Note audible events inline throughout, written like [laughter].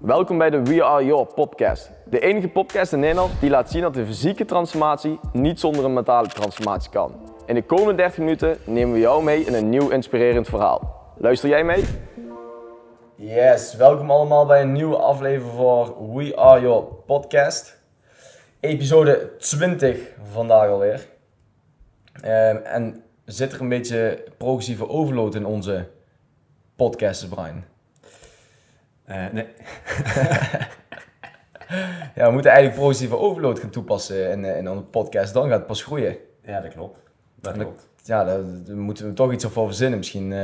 Welkom bij de We Are Your podcast. De enige podcast in Nederland die laat zien dat de fysieke transformatie niet zonder een mentale transformatie kan. In de komende 30 minuten nemen we jou mee in een nieuw inspirerend verhaal. Luister jij mee? Yes, welkom allemaal bij een nieuwe aflevering voor We Are Your podcast. Episode 20 vandaag alweer. Ehm, en zit er een beetje progressieve overload in onze podcast, Brian? Uh, nee. [laughs] ja, we moeten eigenlijk progressieve overload gaan toepassen in, in onze podcast. Dan gaat het pas groeien. Ja, dat klopt. Dat klopt. Ja, daar, moeten we toch iets voor verzinnen misschien. Uh,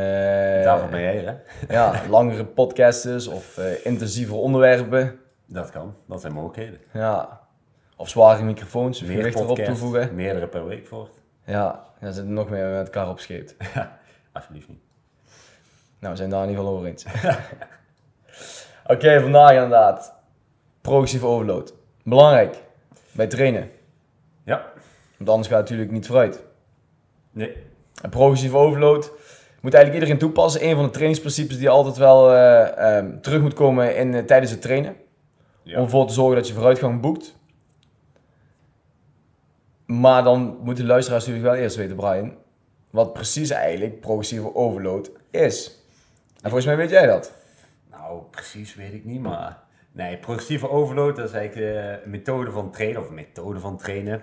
Daarvoor ben jij hè? ja, langere podcasts of uh, intensievere onderwerpen. Dat kan, dat zijn mogelijkheden. Ja, of zware microfoons, meer gewicht erop toevoegen. Meerdere per week voort. Ja, dan zitten nog meer met elkaar opscheept. [laughs] Ja, alsjeblieft niet. Nou, we zijn daar in ieder geval over eens. [laughs] Oké, vandaag inderdaad. Progressieve overload. Belangrijk bij trainen. Ja. Want anders gaat het natuurlijk niet vooruit. Nee. En progressieve overload moet eigenlijk iedereen toepassen. Een van de trainingsprincipes die altijd wel uh, um, terug moet komen in, uh, tijdens het trainen. Ja. Om ervoor te zorgen dat je vooruitgang boekt. Maar dan moeten de luisteraars natuurlijk wel eerst weten, Brian, wat precies eigenlijk progressieve overload is. En volgens mij weet jij dat. Nou, precies weet ik niet, maar... Nee, progressieve overload, dat is eigenlijk eh, een methode van trainen, of een methode van trainen.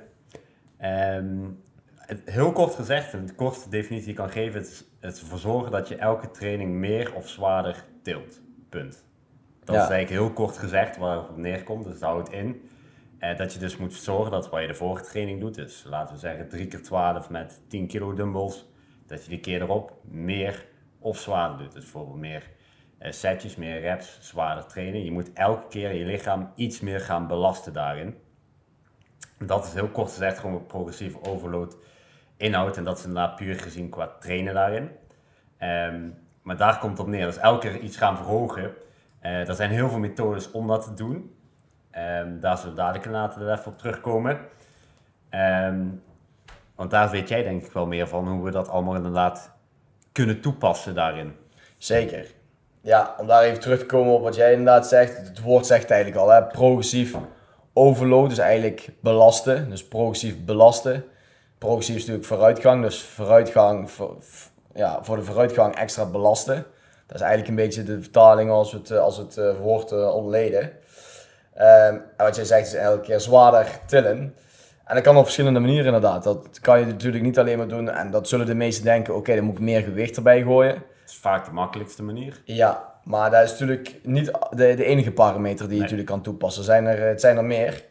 Um, het, heel kort gezegd, een korte definitie kan geven, het is, het ervoor zorgen dat je elke training meer of zwaarder tilt. Punt. Dat is eigenlijk heel kort gezegd waar het op neerkomt, dus houdt in. Eh, dat je dus moet zorgen dat wat je de vorige training doet, dus laten we zeggen 3 keer 12 met 10 kilo dumbbells, dat je de keer erop meer of zwaarder doet. Dus bijvoorbeeld meer setjes, meer reps, zwaarder trainen. Je moet elke keer je lichaam iets meer gaan belasten daarin. Dat is heel kort gezegd gewoon progressieve overload inhoud. En dat is inderdaad puur gezien qua trainen daarin. Um, maar daar komt het op neer. Dus elke keer iets gaan verhogen. Uh, er zijn heel veel methodes om dat te doen. Um, daar zullen we dadelijk later even op terugkomen. Um, want daar weet jij denk ik wel meer van hoe we dat allemaal inderdaad kunnen toepassen daarin. Zeker. Ja, om daar even terug te komen op wat jij inderdaad zegt. Het woord zegt eigenlijk al, hè, progressief overload, dus eigenlijk belasten. Dus progressief belasten. Progressief is natuurlijk vooruitgang, dus vooruitgang, voor, ja, voor de vooruitgang extra belasten. Dat is eigenlijk een beetje de vertaling als het, als het uh, woord uh, ontleden. Um, en wat jij zegt is elke keer zwaarder tillen. En dat kan op verschillende manieren inderdaad. Dat kan je natuurlijk niet alleen maar doen. En dat zullen de meesten denken, oké, dan moet ik meer gewicht erbij gooien. Is vaak de makkelijkste manier. Ja, maar dat is natuurlijk niet de, de enige parameter die je natuurlijk kan toepassen. Zijn er, het zijn er meer.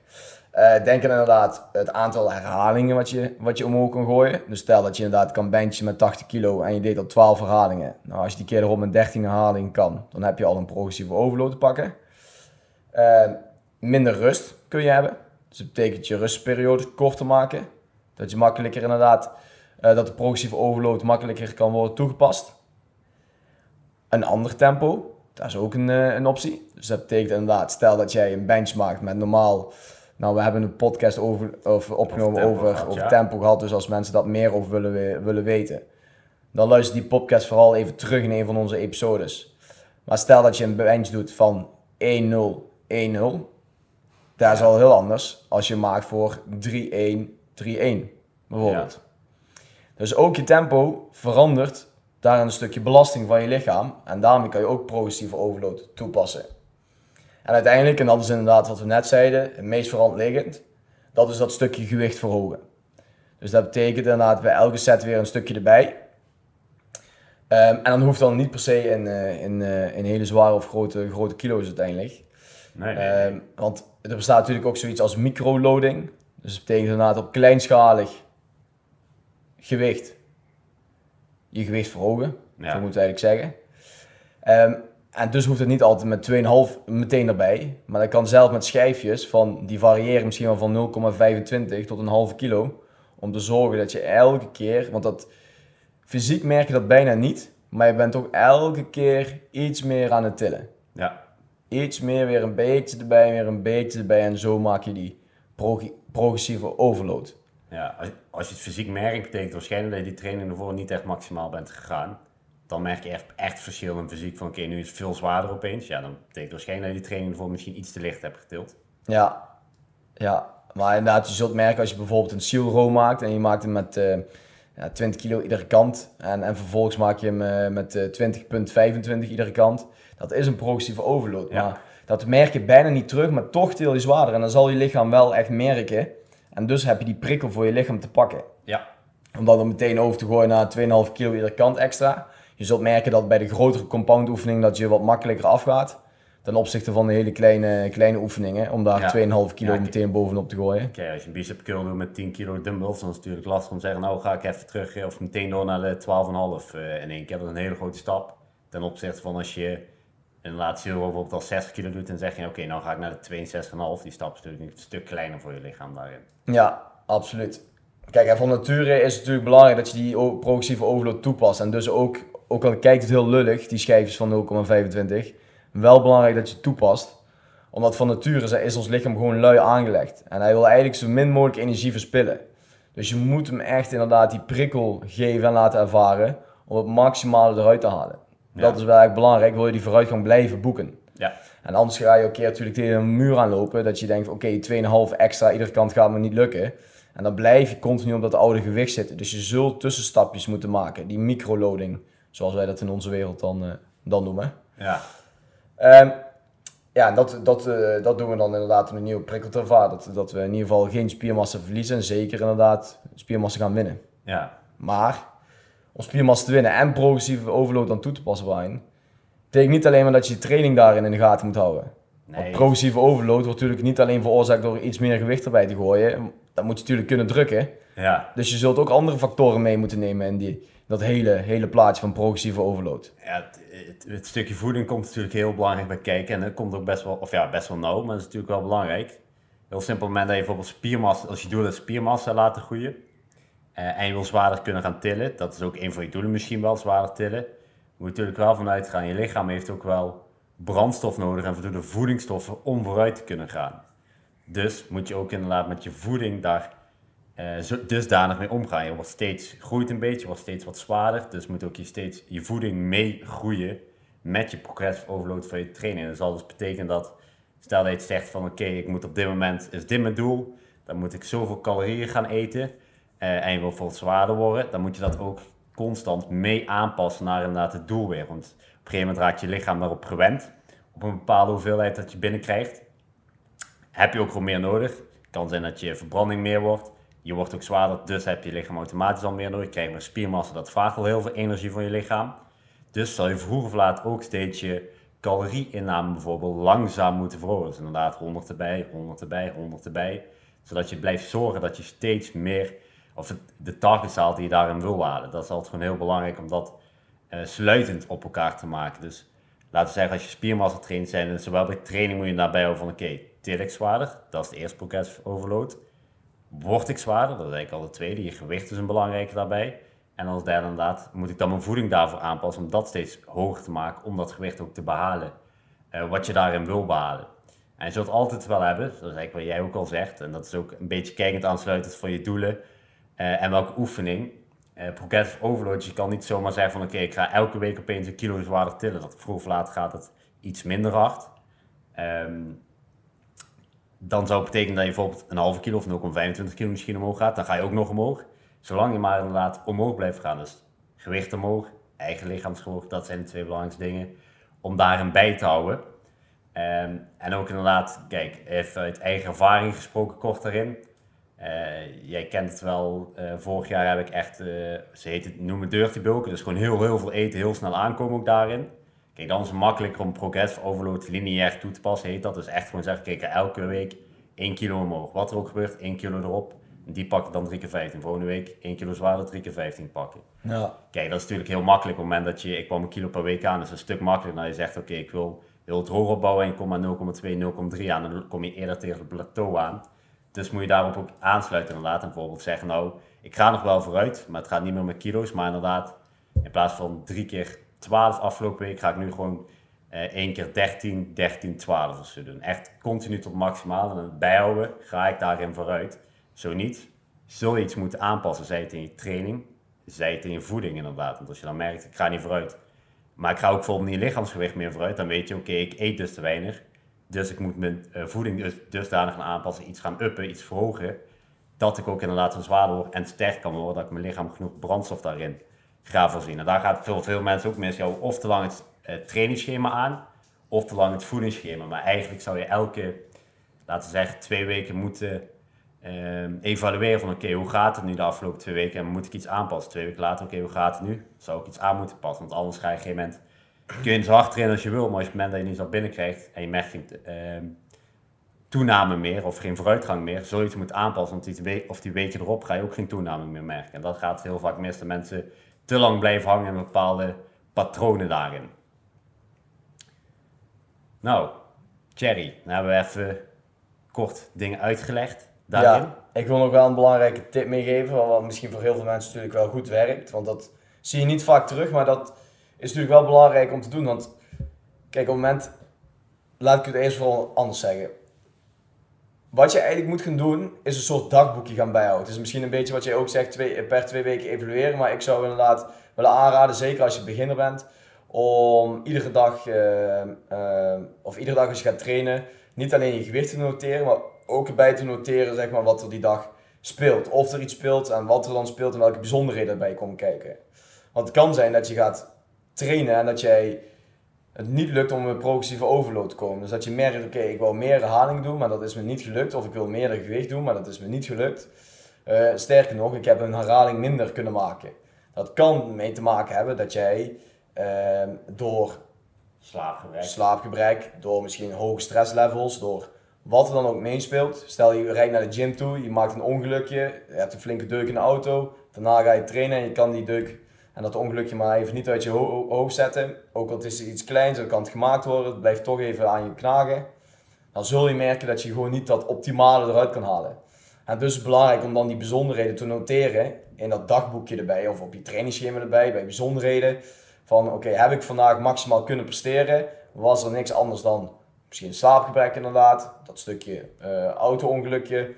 Uh, denk inderdaad het aantal herhalingen wat je, wat je omhoog kan gooien. Dus stel dat je inderdaad kan benchen met 80 kilo en je deed al 12 herhalingen. Nou, als je die keer erop met 13 herhalingen kan, dan heb je al een progressieve overload te pakken. Uh, minder rust kun je hebben. Dus dat betekent je rustperiode korter maken. Dat je makkelijker inderdaad, uh, dat de progressieve overload makkelijker kan worden toegepast. Een ander tempo, dat is ook een, een optie. Dus dat betekent inderdaad, stel dat jij een bench maakt met normaal nou, we hebben een podcast over, over opgenomen over, tempo, over, tempo gehad. Dus als mensen dat meer over willen, willen weten, dan luister die podcast vooral even terug in een van onze episodes. Maar stel dat je een bench doet van 1-0, 1-0. Dat is al heel anders als je maakt voor 3-1, 3-1 bijvoorbeeld. Dus ook je tempo verandert daar een stukje belasting van je lichaam. En daarmee kan je ook progressieve overload toepassen. En uiteindelijk, en dat is inderdaad wat we net zeiden, het meest voorhand liggend, dat is dat stukje gewicht verhogen. Dus dat betekent inderdaad bij elke set weer een stukje erbij. Um, en dan hoeft dan niet per se in, in, uh, in hele zware of grote, grote kilo's uiteindelijk. Nee, nee, nee. Um, want er bestaat natuurlijk ook zoiets als microloading. Dus dat betekent inderdaad op kleinschalig gewicht je gewicht verhogen. Ja. Zo moet je eigenlijk zeggen. Um, en dus hoeft het niet altijd met 2,5 meteen erbij. Maar dat kan zelf met schijfjes van, die variëren misschien wel van 0,25 tot een halve kilo. Om te zorgen dat je elke keer, want dat fysiek merk je dat bijna niet. Maar je bent toch elke keer iets meer aan het tillen. Ja. Iets meer, weer een beetje erbij, weer een beetje erbij. En zo maak je die progressieve overload. Ja, als, je het fysiek merkt, betekent waarschijnlijk dat je die training ervoor niet echt maximaal bent gegaan. dan merk je echt, echt verschil in fysiek van oké, nu is het veel zwaarder opeens. Ja, dan betekent waarschijnlijk dat je die training voor misschien iets te licht hebt getild. Ja, ja. Maar inderdaad, je zult merken als je bijvoorbeeld een seal row maakt en je maakt hem met uh, ja, 20 kilo iedere kant en, en vervolgens maak je hem uh, met uh, 20,25 iedere kant. Dat is een progressieve overload. Ja. Maar dat merk je bijna niet terug, maar toch til je zwaarder en dan zal je lichaam wel echt merken. En dus heb je die prikkel voor je lichaam te pakken. Ja. Om dan meteen over te gooien naar 2,5 kilo iedere kant extra. Je zult merken dat bij de grotere compound oefening dat je wat makkelijker afgaat. Ten opzichte van de hele kleine, kleine oefeningen. Om daar 2,5 kilo meteen bovenop te gooien. Oké, als je een bicep curl doet met 10 kilo dumbbells, dan is het natuurlijk lastig om te zeggen, nou ga ik even terug eh, of meteen door naar de 12,5 uh, in één keer. Dat is een hele grote stap. Ten opzichte van als je een euro bijvoorbeeld al 60 kilo doet en zeg je, oké, nou ga ik naar de 62,5. Die stap is natuurlijk een stuk kleiner voor je lichaam daarin. Ja, absoluut. Kijk, en van nature is het natuurlijk belangrijk dat je die progressieve overload toepast. En dus ook ook al kijkt het heel lullig, die schijfjes van 0,25, wel belangrijk dat je het toepast. Omdat van nature is ons lichaam gewoon lui aangelegd. En hij wil eigenlijk zo min mogelijk energie verspillen. Dus je moet hem echt inderdaad die prikkel geven en laten ervaren om het maximale eruit te halen. Dat is wel echt belangrijk, wil je die vooruitgang blijven boeken. Ja. En anders ga je een keer natuurlijk tegen een muur aanlopen, dat je denkt, oké, okay, 2,5 extra iedere kant gaat me niet lukken. En dan blijf je continu op dat oude gewicht zitten. Dus je zult tussenstapjes moeten maken, die microloading. Zoals wij dat in onze wereld dan, uh, dan noemen. Ja. Um, ja, dat, dat, uh, dat doen we dan inderdaad met een nieuwe prikkeltervaar. Dat, dat we in ieder geval geen spiermassa verliezen en zeker inderdaad spiermassa gaan winnen. Ja. Maar om spiermassa te winnen en progressieve overload dan toe te passen waarin, betekent niet alleen maar dat je je training daarin in de gaten moet houden. Nee. Want progressieve overload wordt natuurlijk niet alleen veroorzaakt door iets meer gewicht erbij te gooien. Dat moet je natuurlijk kunnen drukken. Ja. Dus je zult ook andere factoren mee moeten nemen in die, dat hele, hele plaatje van progressieve overload. Ja, het, het, stukje voeding komt natuurlijk heel belangrijk bij kijken. En dat komt ook best wel, of ja, best wel nauw, maar dat is natuurlijk wel belangrijk. Heel simpel, moment dat je bijvoorbeeld spiermassa, als je doel is spiermassa laten groeien. Uh, en je wil zwaarder kunnen gaan tillen, dat is ook een van je doelen misschien wel, zwaarder tillen. Moet je natuurlijk wel vanuit gaan, je lichaam heeft ook wel brandstof nodig en voldoende voedingsstoffen om vooruit te kunnen gaan. Dus moet je ook inderdaad met je voeding daar uh, dusdanig mee omgaan. Je wordt steeds, groeit een beetje, wordt steeds wat zwaarder. Dus moet ook je steeds je voeding mee groeien met je progressive overload van je training. Dat zal dus betekenen dat, stel dat je zegt van oké, ik moet op dit moment, is dit mijn doel. Dan moet ik zoveel calorieën gaan eten. Uh, en je wil bijvoorbeeld zwaarder worden. Dan moet je dat ook constant mee aanpassen naar inderdaad het doel weer. Want op een gegeven moment raakt je lichaam daarop gewend. Op een bepaalde hoeveelheid dat je binnenkrijgt. Heb je ook gewoon meer nodig. Het kan zijn dat je verbranding meer wordt. Je wordt ook zwaarder, dus heb je lichaam automatisch al meer nodig. Je krijgt meer spiermassa, dat vraagt al heel veel energie van je lichaam. Dus zal je vroeg of laat ook steeds je calorieinname bijvoorbeeld langzaam moeten verhogen. Dus inderdaad 100 erbij, 100 erbij, 100 erbij. Zodat je blijft zorgen dat je steeds meer, of de targets die je daarin wil halen. Dat is altijd gewoon heel belangrijk om dat uh, sluitend op elkaar te maken. Dus laten we zeggen, als je spiermassa traint zijn, en zowel bij training moet je daarbij houden van oké, okay, til ik zwaarder. Dat is de eerste progressive overload. Word ik zwaarder? Dat is eigenlijk al de tweede. Je gewicht is een belangrijke daarbij. En als derde inderdaad, moet ik dan mijn voeding daarvoor aanpassen om dat steeds hoger te maken, om dat gewicht ook te behalen. Uh, wat je daarin wil behalen. En je zult altijd wel hebben, is eigenlijk wat jij ook al zegt, en dat is ook een beetje kijkend aansluitend van je doelen en welke oefening. Uh, progressive overload, je kan niet zomaar zeggen van oké, ik ga elke week opeens een kilo zwaarder tillen. Dat vroeg of laat gaat het iets minder hard. Um, dan zou het betekenen dat je bijvoorbeeld een halve kilo of 0,25 kilo misschien omhoog gaat. Dan ga je ook nog omhoog. Zolang je maar inderdaad omhoog blijft gaan. Dus gewicht omhoog, eigen lichaamsgewicht, dat zijn de twee belangrijkste dingen. Om daarin bij te houden. Um, en ook inderdaad, kijk, even uit eigen ervaring gesproken kort daarin. Uh, jij kent het wel, uh, vorig jaar heb ik echt, uh, ze heet het, noemen dirty bulken. Dus gewoon heel, heel veel eten, heel snel aankomen ook daarin. Kijk, dan is het makkelijker om progressive overload lineair toe te passen, heet dat. Dus echt gewoon zeggen, kijk, elke week 1 kilo omhoog. Wat er ook gebeurt, 1 kilo erop. Die pak ik dan 3 keer 15. Volgende week 1 kilo zwaarder, 3 keer 15 pakken. Ja. Kijk, dat is natuurlijk heel makkelijk op het moment dat je, ik kwam een kilo per week aan, dus een stuk makkelijker dan je zegt, oké, ik wil heel het hoog opbouwen en kom maar 0,2, 0,3 aan, dan kom je eerder tegen het plateau aan. Dus moet je daarop ook aansluiten inderdaad. En bijvoorbeeld zeggen, nou, ik ga nog wel vooruit, maar het gaat niet meer met kilo's, maar inderdaad, in plaats van drie keer 12 afgelopen week ga ik nu gewoon uh, één keer 13, 13, 12 of zo doen. Echt continu tot maximaal. En bijhouden ga ik daarin vooruit. Zo niet, zul je iets moeten aanpassen. Zij het in je training zij het in je voeding inderdaad. Want als je dan merkt, ik ga niet vooruit. Maar ik ga ook bijvoorbeeld niet lichaamsgewicht meer vooruit. Dan weet je, oké, ik eet dus te weinig. Dus ik moet mijn uh, voeding dus, dusdanig gaan aanpassen, iets gaan uppen, iets verhogen. Dat ik ook inderdaad zo zwaarder word en sterk kan worden. Dat ik mijn lichaam genoeg brandstof daarin ga voorzien. En daar gaat veel, veel mensen ook mis. Jou of te lang het uh, trainingsschema aan, of te lang het voedingsschema. Maar eigenlijk zou je elke, laten we zeggen, twee weken moeten um, evalueren van oké, hoe gaat het nu de afgelopen twee weken en moet ik iets aanpassen? Twee weken later, oké, hoe gaat het nu? Zou ik iets aan moeten passen? Want anders ga je op een gegeven moment, kun je zo hard trainen als je wil, maar als je het moment dat je niet zo binnenkrijgt en je merkt geen um, toename meer of geen vooruitgang meer, zul je het moeten aanpassen, want die of die weken erop ga je ook geen toename meer merken. En dat gaat heel vaak mis, dat mensen te lang blijven hangen in bepaalde patronen daarin. Nou, Cherry, dan hebben we even kort dingen uitgelegd. Ja, ik wil nog wel een belangrijke tip meegeven, wat misschien voor heel veel mensen natuurlijk wel goed werkt. Want dat zie je niet vaak terug, maar dat is natuurlijk wel belangrijk om te doen. Want kijk, op het moment, laat ik het eerst vooral anders zeggen. Wat je eigenlijk moet gaan doen, is een soort dagboekje gaan bijhouden. Het is misschien een beetje wat jij ook zegt, twee, per twee weken evalueren. Maar ik zou inderdaad willen aanraden, zeker als je beginner bent, om iedere dag, uh, uh, of iedere dag als je gaat trainen, niet alleen je gewicht te noteren, maar ook bij te noteren zeg maar, wat er die dag speelt. Of er iets speelt en wat er dan speelt en welke bijzonderheden erbij komen kijken. Want het kan zijn dat je gaat trainen en dat jij het niet lukt om een progressieve overload te komen. Dus dat je merkt, oké, ik wil meer herhaling doen, maar dat is me niet gelukt. Of ik wil meer gewicht doen, maar dat is me niet gelukt. Uh, sterker nog, ik heb een herhaling minder kunnen maken. Dat kan mee te maken hebben dat jij uh, door slaapgebrek. slaapgebrek, door misschien hoge stresslevels, door wat er dan ook meespeelt. Stel je rijdt naar de gym toe, je maakt een ongelukje, je hebt een flinke deuk in de auto. Daarna ga je trainen en je kan die deuk en dat ongelukje maar even niet uit je hoofd zetten. Ook al is er iets kleins, dan kan het gemaakt worden, het blijft toch even aan je knagen. Dan zul je merken dat je gewoon niet dat optimale eruit kan halen. En dus is het belangrijk om dan die bijzonderheden te noteren in dat dagboekje erbij of op je trainingsschema erbij, bij bijzonderheden. Van oké, heb ik vandaag maximaal kunnen presteren? Was er niks anders dan Misschien slaapgebrek inderdaad, dat stukje uh, auto-ongelukje.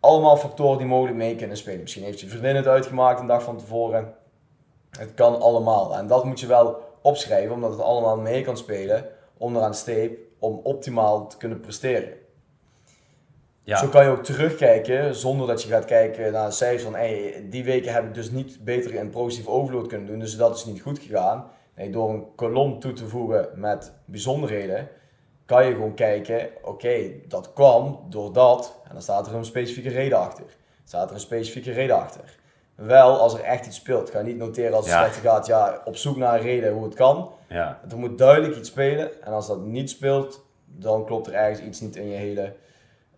Allemaal factoren die mogelijk mee kunnen spelen. Misschien heeft je vriendin het uitgemaakt een dag van tevoren. Het kan allemaal. En dat moet je wel opschrijven, omdat het allemaal mee kan spelen onderaan steep om optimaal te kunnen presteren. Ja. Zo kan je ook terugkijken zonder dat je gaat kijken naar de cijfers van hey, die weken heb ik dus niet beter in positief overload kunnen doen, dus dat is niet goed gegaan. Nee, door een kolom toe te voegen met bijzonderheden, kan je gewoon kijken, oké, dat kwam doordat, en dan staat er een specifieke reden achter. Staat er een specifieke reden achter. Wel, als er echt iets speelt, ga je niet noteren als het slecht gaat, ja, op zoek naar een reden hoe het kan. Ja. Er moet duidelijk iets spelen, en als dat niet speelt, dan klopt er ergens iets niet in je hele,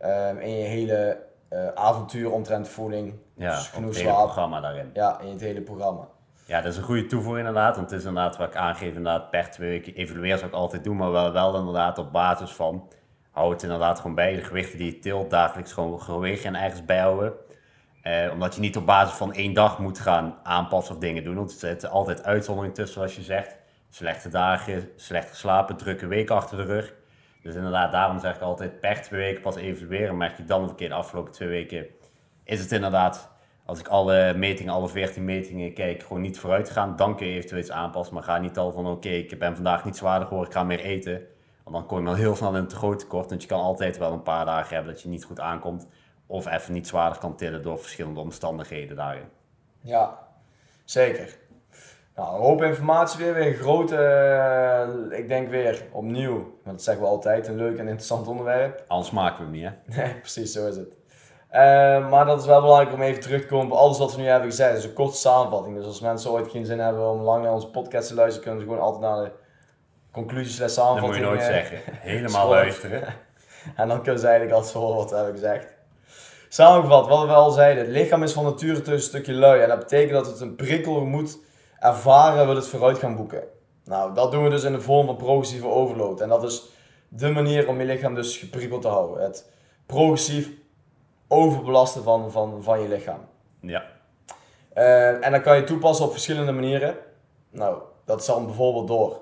um, in je hele uh, avontuur omtrent voeding. Ja, dus genoeg slaap. programma daarin. Ja, in het hele programma. Ja, dat is een goede toevoeging inderdaad. Want het is inderdaad wat ik aangeef, inderdaad per twee weken evalueren zou ik altijd doen. Maar wel, wel inderdaad op basis van, hou het inderdaad gewoon bij. De gewichten die je tilt, dagelijks gewoon gewegen en ergens bijhouden. Eh, omdat je niet op basis van één dag moet gaan aanpassen of dingen doen. Want er zitten altijd uitzonderingen tussen, zoals je zegt. Slechte dagen, slecht geslapen, drukke week achter de rug. Dus inderdaad, daarom zeg ik altijd per twee weken pas evalueren. Merk je dan een keer de afgelopen twee weken, is het inderdaad als ik alle metingen, alle 14 metingen kijk, gewoon niet vooruit gaan, dan kun je eventueel iets aanpassen. Maar ga niet al van oké, ik ben vandaag niet zwaarder geworden, ik ga meer eten. Want dan kom je wel heel snel in te groot tekort. Want je kan altijd wel een paar dagen hebben dat je niet goed aankomt. Of even niet zwaarder kan tillen door verschillende omstandigheden daarin. Ja, zeker. Nou, een hoop informatie weer, weer een grote, uh, ik denk weer opnieuw, want dat zeggen we altijd, een leuk en interessant onderwerp. Anders maken we hem niet, hè? [laughs] Nee, precies, zo is het. Uh, maar dat is wel belangrijk om even terug te komen op alles wat we nu hebben gezegd. Dus een korte samenvatting. Dus als mensen ooit geen zin hebben om lang naar onze podcast te luisteren, kunnen ze gewoon altijd naar de conclusies en samenvatting. Dat moet je nooit zeggen. [laughs] Helemaal luisteren. [laughs] en dan kunnen ze eigenlijk altijd horen wat we hebben gezegd. Samengevat, wat we al zeiden. Het lichaam is van nature dus een stukje lui. En dat betekent dat het een prikkel moet ervaren, wil het vooruit gaan boeken. Nou, dat doen we dus in de vorm van progressieve overload. En dat is de manier om je lichaam dus geprikkeld te houden. Het progressief overbelasten van, van, van je lichaam. Ja. Uh, en dan kan je toepassen op verschillende manieren. Nou, dat is dan bijvoorbeeld door,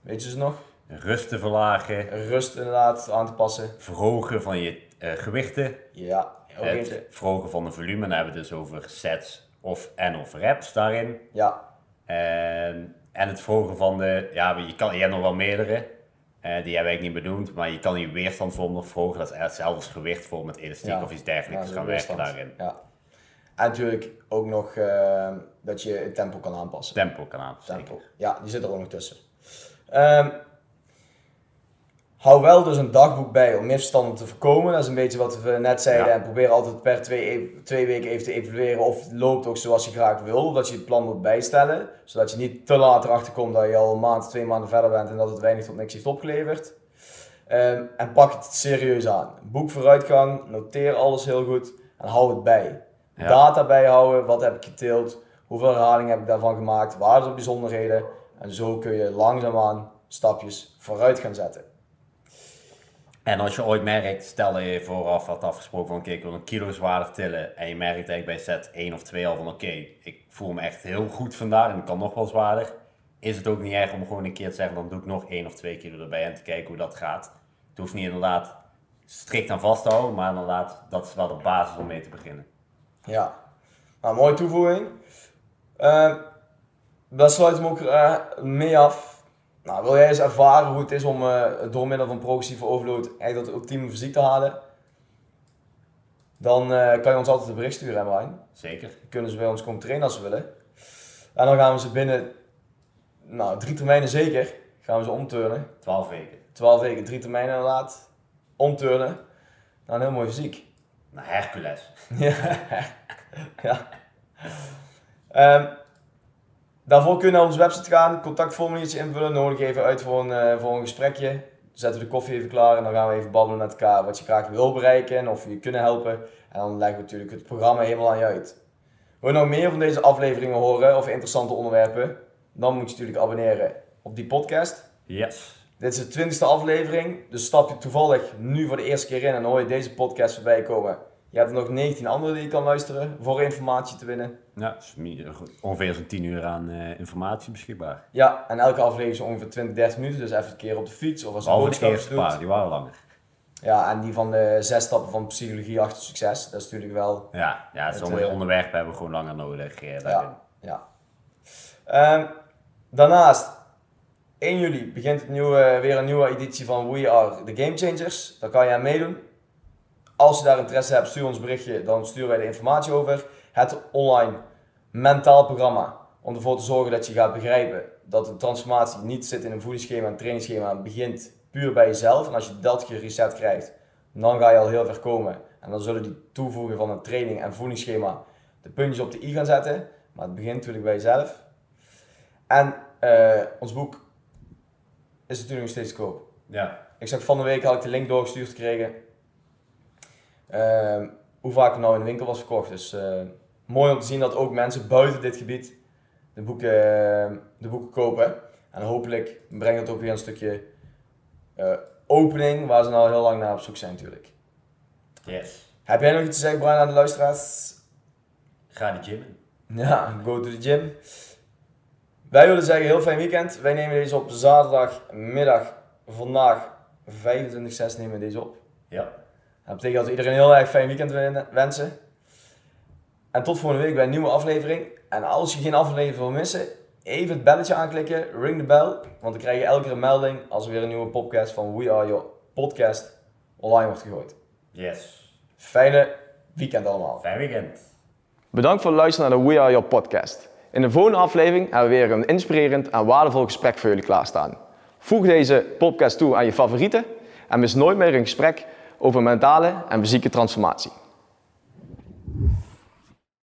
weet je ze nog? Rust te verlagen. Rust inderdaad aan te passen. Verhogen van je uh, gewichten. Ja, Het verhogen van de volume. Dan hebben we dus over sets of en of reps daarin. Ja, Ehm, en het verhogen van de, ja, je, kan, je hebt nog wel meerdere, eh, die hebben ik niet benoemd, maar je kan je weerstandsvorm nog verhogen. Dat is hetzelfde als gewicht voor met elastiek Ja. of iets dergelijks Ja, gaan werken weerstand. daarin. Ja. En natuurlijk ook nog eh, dat je het tempo kan aanpassen. Tempo kan aan, zeker. Tempo. Ja, die zit er ook nog tussen. Ehm, hou wel dus een dagboek bij om misverstanden te voorkomen. Dat is een beetje wat we net zeiden. Ja. En probeer altijd per twee, e- twee weken even te evalueren of het loopt ook zoals je graag wil. Dat je het plan moet bijstellen. Zodat je niet te laat erachter komt dat je al een maand, twee maanden verder bent en dat het weinig tot niks heeft opgeleverd. Ehm, en pak het serieus aan. Boek vooruitgang, noteer alles heel goed en hou het bij. Ja. Data bijhouden, wat heb ik geteeld, hoeveel herhalingen heb ik daarvan gemaakt, waar zijn de bijzonderheden. En zo kun je langzaamaan stapjes vooruit gaan zetten. En als je ooit merkt, stel dat je vooraf had afgesproken van oké, ik wil een kilo zwaarder tillen. En je merkt eigenlijk bij set 1 of 2 al van oké, ik voel me echt heel goed vandaag en ik kan nog wel zwaarder. Is het ook niet erg om gewoon een keer te zeggen, dan doe ik nog 1 of 2 kilo erbij en te kijken hoe dat gaat. Het hoeft niet inderdaad strikt aan vast te houden, maar inderdaad, dat is wel de basis om mee te beginnen. Ja, nou, mooie toevoeging. Ehm daar sluit hem ook eh, mee af. Nou, wil jij eens ervaren hoe het is om eh, door middel van progressieve overload echt dat ultieme fysiek te halen? Dan eh, kan je ons altijd een bericht sturen, hè, Brian. Zeker. Dan kunnen ze bij ons komen trainen als ze willen. En dan gaan we ze binnen nou, drie termijnen zeker gaan we ze omturnen. 12 weken. 12 weken, drie termijnen inderdaad. Omturnen. Nou, een heel mooi fysiek. Nou, Hercules. [laughs] Ja. ja. Ehm, daarvoor kun je naar onze website gaan, contactformuliertje invullen, nodig even uit voor een, eh, voor een gesprekje. Zetten we de koffie even klaar en dan gaan we even babbelen met elkaar wat je graag wil bereiken en of we je kunnen helpen. En dan leggen we natuurlijk het programma helemaal aan je uit. Wil je nog meer van deze afleveringen horen of interessante onderwerpen? Dan moet je natuurlijk abonneren op die podcast. Yes. Dit is de twintigste aflevering, dus stap je toevallig nu voor de eerste keer in en hoor je deze podcast voorbij komen. Je hebt er nog 19 andere die je kan luisteren voor informatie te winnen. Ja, ongeveer zo'n 10 uur aan eh, informatie beschikbaar. Ja, en elke aflevering is ongeveer 20, 30 minuten, dus even een keer op de fiets of als Behalve de boodschappen eerste paar, die waren langer. Ja, en die van de zes stappen van psychologie achter succes, dat is natuurlijk wel... Ja, ja Het, sommige eh, onderwerpen hebben we gewoon langer nodig. eh, daarin. Ja, ja. Ehm, daarnaast, 1 juli begint het nieuwe, weer een nieuwe editie van We Are The Game Changers. Daar kan je aan meedoen. Als je daar interesse hebt, stuur ons een berichtje, dan sturen wij de informatie over. Het online mentaal programma om ervoor te zorgen dat je gaat begrijpen dat de transformatie niet zit in een voedingsschema en trainingsschema, het begint puur bij jezelf. En als je dat gereset krijgt, dan ga je al heel ver komen. En dan zullen die toevoegen van een training en voedingsschema de puntjes op de i gaan zetten. Maar het begint natuurlijk bij jezelf. En eh, ons boek is natuurlijk nog steeds te koop. Ja. Ik zag van de week had ik de link doorgestuurd gekregen. Ehm, hoe vaak het nou in de winkel was verkocht. Dus eh, mooi om te zien dat ook mensen buiten dit gebied de boeken, eh, de boeken kopen. En hopelijk brengt het ook weer een stukje eh, opening waar ze nou heel lang naar op zoek zijn natuurlijk. Yes. Heb jij nog iets te zeggen Brian aan de luisteraars? Ga de gym in. Ja, go to the gym. Wij willen zeggen heel fijn weekend. Wij nemen deze op zaterdagmiddag. Vandaag 25-6 nemen we deze op. Ja. Dat betekent dat we iedereen een heel erg fijn weekend wen- wensen. En tot volgende week bij een nieuwe aflevering. En als je geen aflevering wil missen, even het belletje aanklikken, ring de bell. Want dan krijg je elke keer een melding als er weer een nieuwe podcast van We Are Your Podcast online wordt gegooid. Yes. Fijne weekend allemaal. Fijn weekend. Bedankt voor het luisteren naar de We Are Your podcast. In de volgende aflevering hebben we weer een inspirerend en waardevol gesprek voor jullie klaarstaan. Voeg deze podcast toe aan je favorieten en mis nooit meer een gesprek over mentale en fysieke transformatie.